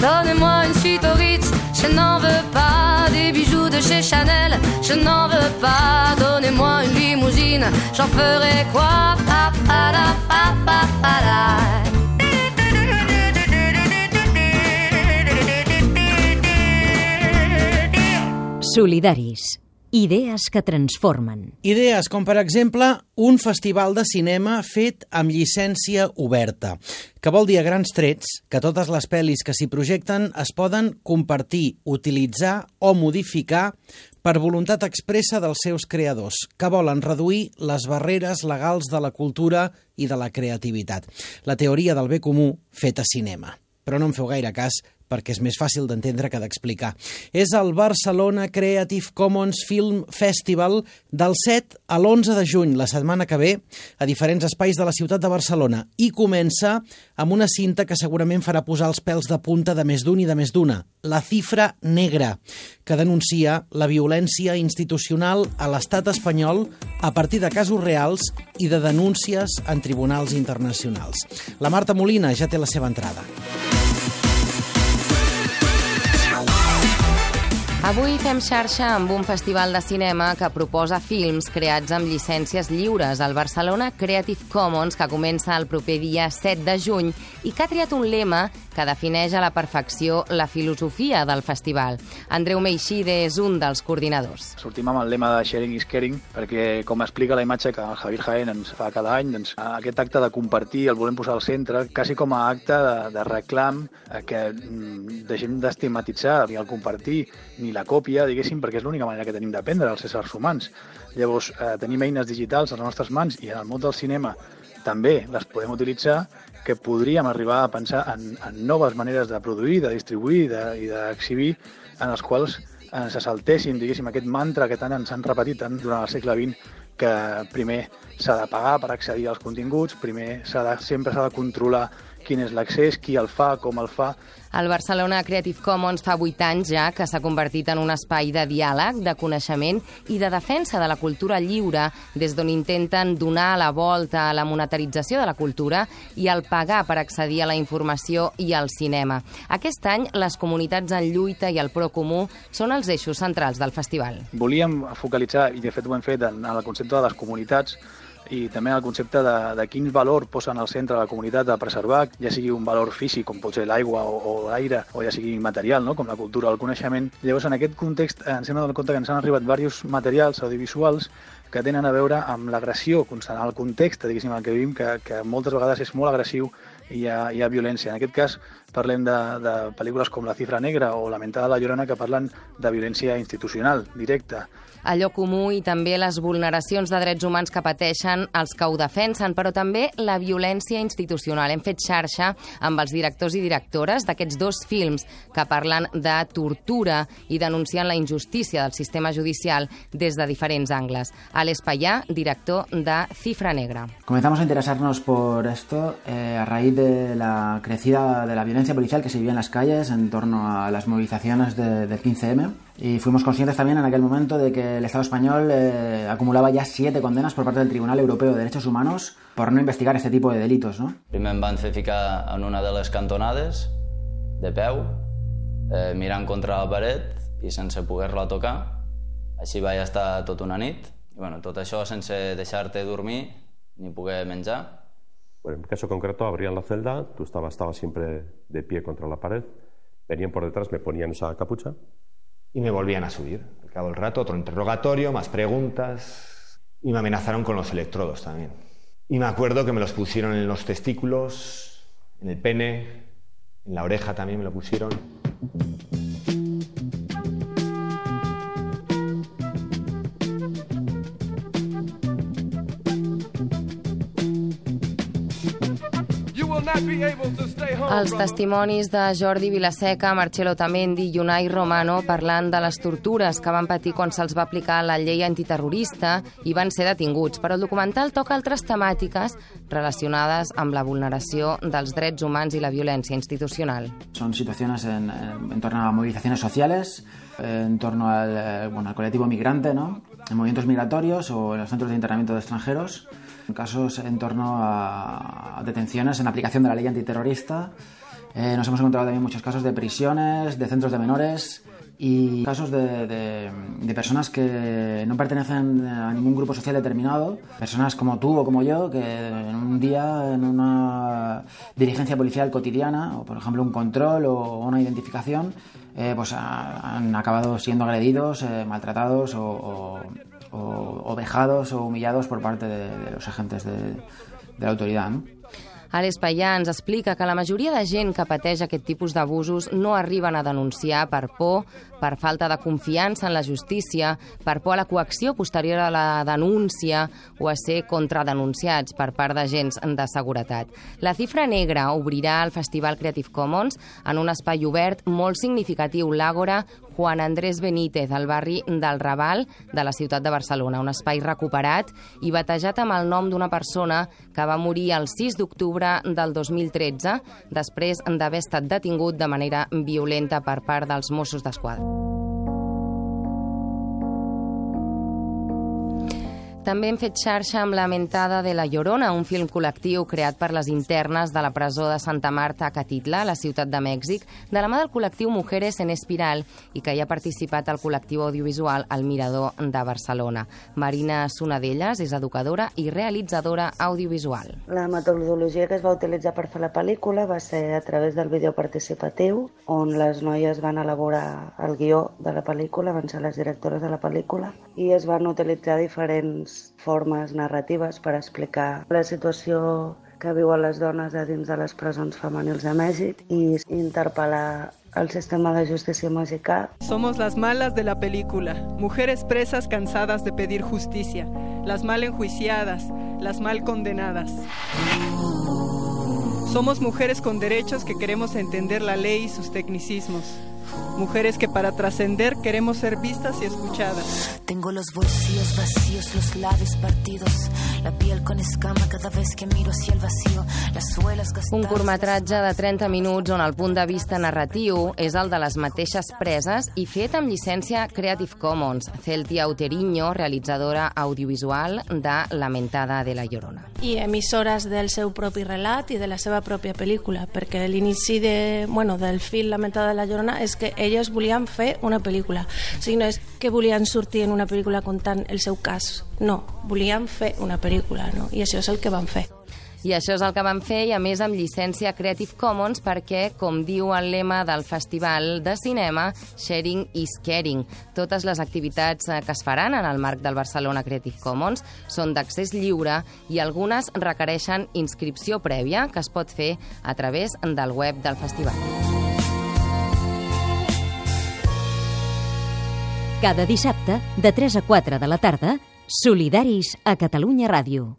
Donnez-moi une suite au Ritz, je n'en veux pas. Des bijoux de chez Chanel, je n'en veux pas. Donnez-moi une limousine, j'en ferai quoi? Solidaris. Idees que transformen. Idees com, per exemple, un festival de cinema fet amb llicència oberta, que vol dir a grans trets que totes les pel·lis que s'hi projecten es poden compartir, utilitzar o modificar per voluntat expressa dels seus creadors, que volen reduir les barreres legals de la cultura i de la creativitat. La teoria del bé comú feta cinema. Però no en feu gaire cas perquè és més fàcil d'entendre que d'explicar. És el Barcelona Creative Commons Film Festival del 7 a l'11 de juny, la setmana que ve, a diferents espais de la ciutat de Barcelona. I comença amb una cinta que segurament farà posar els pèls de punta de més d'un i de més d'una, la Cifra Negra, que denuncia la violència institucional a l'estat espanyol a partir de casos reals i de denúncies en tribunals internacionals. La Marta Molina ja té la seva entrada. Avui fem xarxa amb un festival de cinema que proposa films creats amb llicències lliures al Barcelona Creative Commons, que comença el proper dia 7 de juny i que ha triat un lema que defineix a la perfecció la filosofia del festival. Andreu Meixide és un dels coordinadors. Sortim amb el lema de Sharing is Caring perquè, com explica la imatge que el Javier Jaén ens fa cada any, doncs, aquest acte de compartir el volem posar al centre, quasi com a acte de, de reclam eh, que mm, deixem d'estigmatitzar ni el compartir ni la còpia, diguéssim, perquè és l'única manera que tenim d'aprendre els éssers humans. Llavors, eh, tenim eines digitals a les nostres mans i en el món del cinema també les podem utilitzar que podríem arribar a pensar en, en noves maneres de produir, de distribuir de, i d'exhibir en els quals ens saltessin, diguéssim, aquest mantra que tant ens han repetit tant durant el segle XX que primer s'ha de pagar per accedir als continguts, primer de, sempre s'ha de controlar quin és l'accés, qui el fa, com el fa. El Barcelona Creative Commons fa 8 anys ja que s'ha convertit en un espai de diàleg, de coneixement i de defensa de la cultura lliure, des d'on intenten donar la volta a la monetarització de la cultura i al pagar per accedir a la informació i al cinema. Aquest any, les comunitats en lluita i el pro comú són els eixos centrals del festival. Volíem focalitzar, i de fet ho hem fet en el concepte de les comunitats, i també el concepte de, de quin valor posen al centre de la comunitat de preservar, ja sigui un valor físic, com pot ser l'aigua o, o l'aire, o ja sigui material, no? com la cultura o el coneixement. Llavors, en aquest context, ens hem donat compte que ens han arribat diversos materials audiovisuals que tenen a veure amb l'agressió constant, el context, diguéssim, el que vivim, que, que moltes vegades és molt agressiu i hi ha, hi ha violència. En aquest cas, parlem de, de pel·lícules com La cifra negra o Lamentada la Llorona que parlen de violència institucional, directa, allò comú i també les vulneracions de drets humans que pateixen els que ho defensen, però també la violència institucional. Hem fet xarxa amb els directors i directores d'aquests dos films que parlen de tortura i denuncien la injustícia del sistema judicial des de diferents angles. Alex Payà, director de Cifra Negra. Comenzamos a interesarnos por esto eh, a raíz de la crecida de la violencia policial que se vivía en las calles en torno a las movilizaciones de, del 15M y fuimos conscientes también en aquel momento de que el Estado español eh, acumulaba ya siete condenas por parte del Tribunal Europeo de Derechos Humanos por no investigar este tipo de delitos. No? Primer em van fer ficar en una de les cantonades, de peu, eh, mirant contra la paret i sense poder-la tocar. Així vaig estar tota una nit. I bueno, tot això sense deixar-te dormir ni poder menjar. En mi caso concreto abrían la celda, tú estabas, estabas siempre de pie contra la pared, venían por detrás, me ponían esa capucha y me volvían a subir. Al cabo del rato, otro interrogatorio, más preguntas y me amenazaron con los electrodos también. Y me acuerdo que me los pusieron en los testículos, en el pene, en la oreja también me lo pusieron. Els testimonis de Jordi Vilaseca, Marcelo Tamendi i Unai Romano parlant de les tortures que van patir quan se'ls va aplicar la llei antiterrorista i van ser detinguts. Però el documental toca altres temàtiques relacionades amb la vulneració dels drets humans i la violència institucional. Son situaciones en, en torno a movilizaciones sociales, en torno al, eh, bueno, al colectivo migrante, ¿no? En movimientos migratorios o en los centros de internamiento de extranjeros, casos en torno a detenciones en aplicación de la ley antiterrorista, Eh, nos hemos encontrado también muchos casos de prisiones, de centros de menores y casos de, de, personas que no pertenecen a ningún grupo social determinado, personas como tú o como yo, que en un día, en una dirigencia policial cotidiana, o por ejemplo un control o una identificación, eh, pues han acabado siendo agredidos, eh, maltratados o, o, o, vejados o humillados por parte de, de los agentes de, de la autoridad. ¿no? Payà ens explica que la majoria de gent que pateix aquest tipus d'abusos no arriben a denunciar per por, per falta de confiança en la justícia, per por a la coacció posterior a la denúncia o a ser contradenunciats per part d'agents de seguretat. La Cifra Negra obrirà el Festival Creative Commons en un espai obert molt significatiu, l'Àgora Juan Andrés Benítez, al barri del Raval de la ciutat de Barcelona, un espai recuperat i batejat amb el nom d'una persona que va morir el 6 d'octubre del 2013 després d'haver estat detingut de manera violenta per part dels Mossos d'Esquadra. També hem fet xarxa amb La Mentada de la Llorona, un film col·lectiu creat per les internes de la presó de Santa Marta a Catitla, la ciutat de Mèxic, de la mà del col·lectiu Mujeres en Espiral i que hi ha participat el col·lectiu audiovisual El Mirador de Barcelona. Marina Sonadelles és educadora i realitzadora audiovisual. La metodologia que es va utilitzar per fer la pel·lícula va ser a través del vídeo participatiu, on les noies van elaborar el guió de la pel·lícula, van ser les directores de la pel·lícula, i es van utilitzar diferents formes narratives per explicar la situació que viuen les dones a dins de les presons femenils de Mèxic i interpel·lar el sistema de justícia mexicà. Somos las malas de la película, mujeres presas cansadas de pedir justicia, las mal enjuiciadas, las mal condenadas. Somos mujeres con derechos que queremos entender la ley y sus tecnicismos. Mujeres que para trascender queremos ser vistas y escuchadas. Tengo los bolsillos vacíos, los labios partidos, la piel con escama cada vez que miro hacia el vacío, las suelas gastadas... Un curtmetratge de 30 minuts on el punt de vista narratiu és el de les mateixes preses i fet amb llicència Creative Commons. Celtia Uteriño, realitzadora audiovisual de Lamentada de la Llorona. I emissores del seu propi relat i de la seva pròpia pel·lícula, perquè l'inici de, bueno, del film Lamentada de la Llorona és que elles volien fer una pel·lícula. O sigui, no és que volien sortir en una pel·lícula contant el seu cas. No, volien fer una pel·lícula, no? I això és el que van fer. I això és el que van fer, i a més amb llicència Creative Commons, perquè, com diu el lema del Festival de Cinema, Sharing is Caring. Totes les activitats eh, que es faran en el marc del Barcelona Creative Commons són d'accés lliure i algunes requereixen inscripció prèvia que es pot fer a través del web del festival. Cada dissabte, de 3 a 4 de la tarda, Solidaris a Catalunya Ràdio.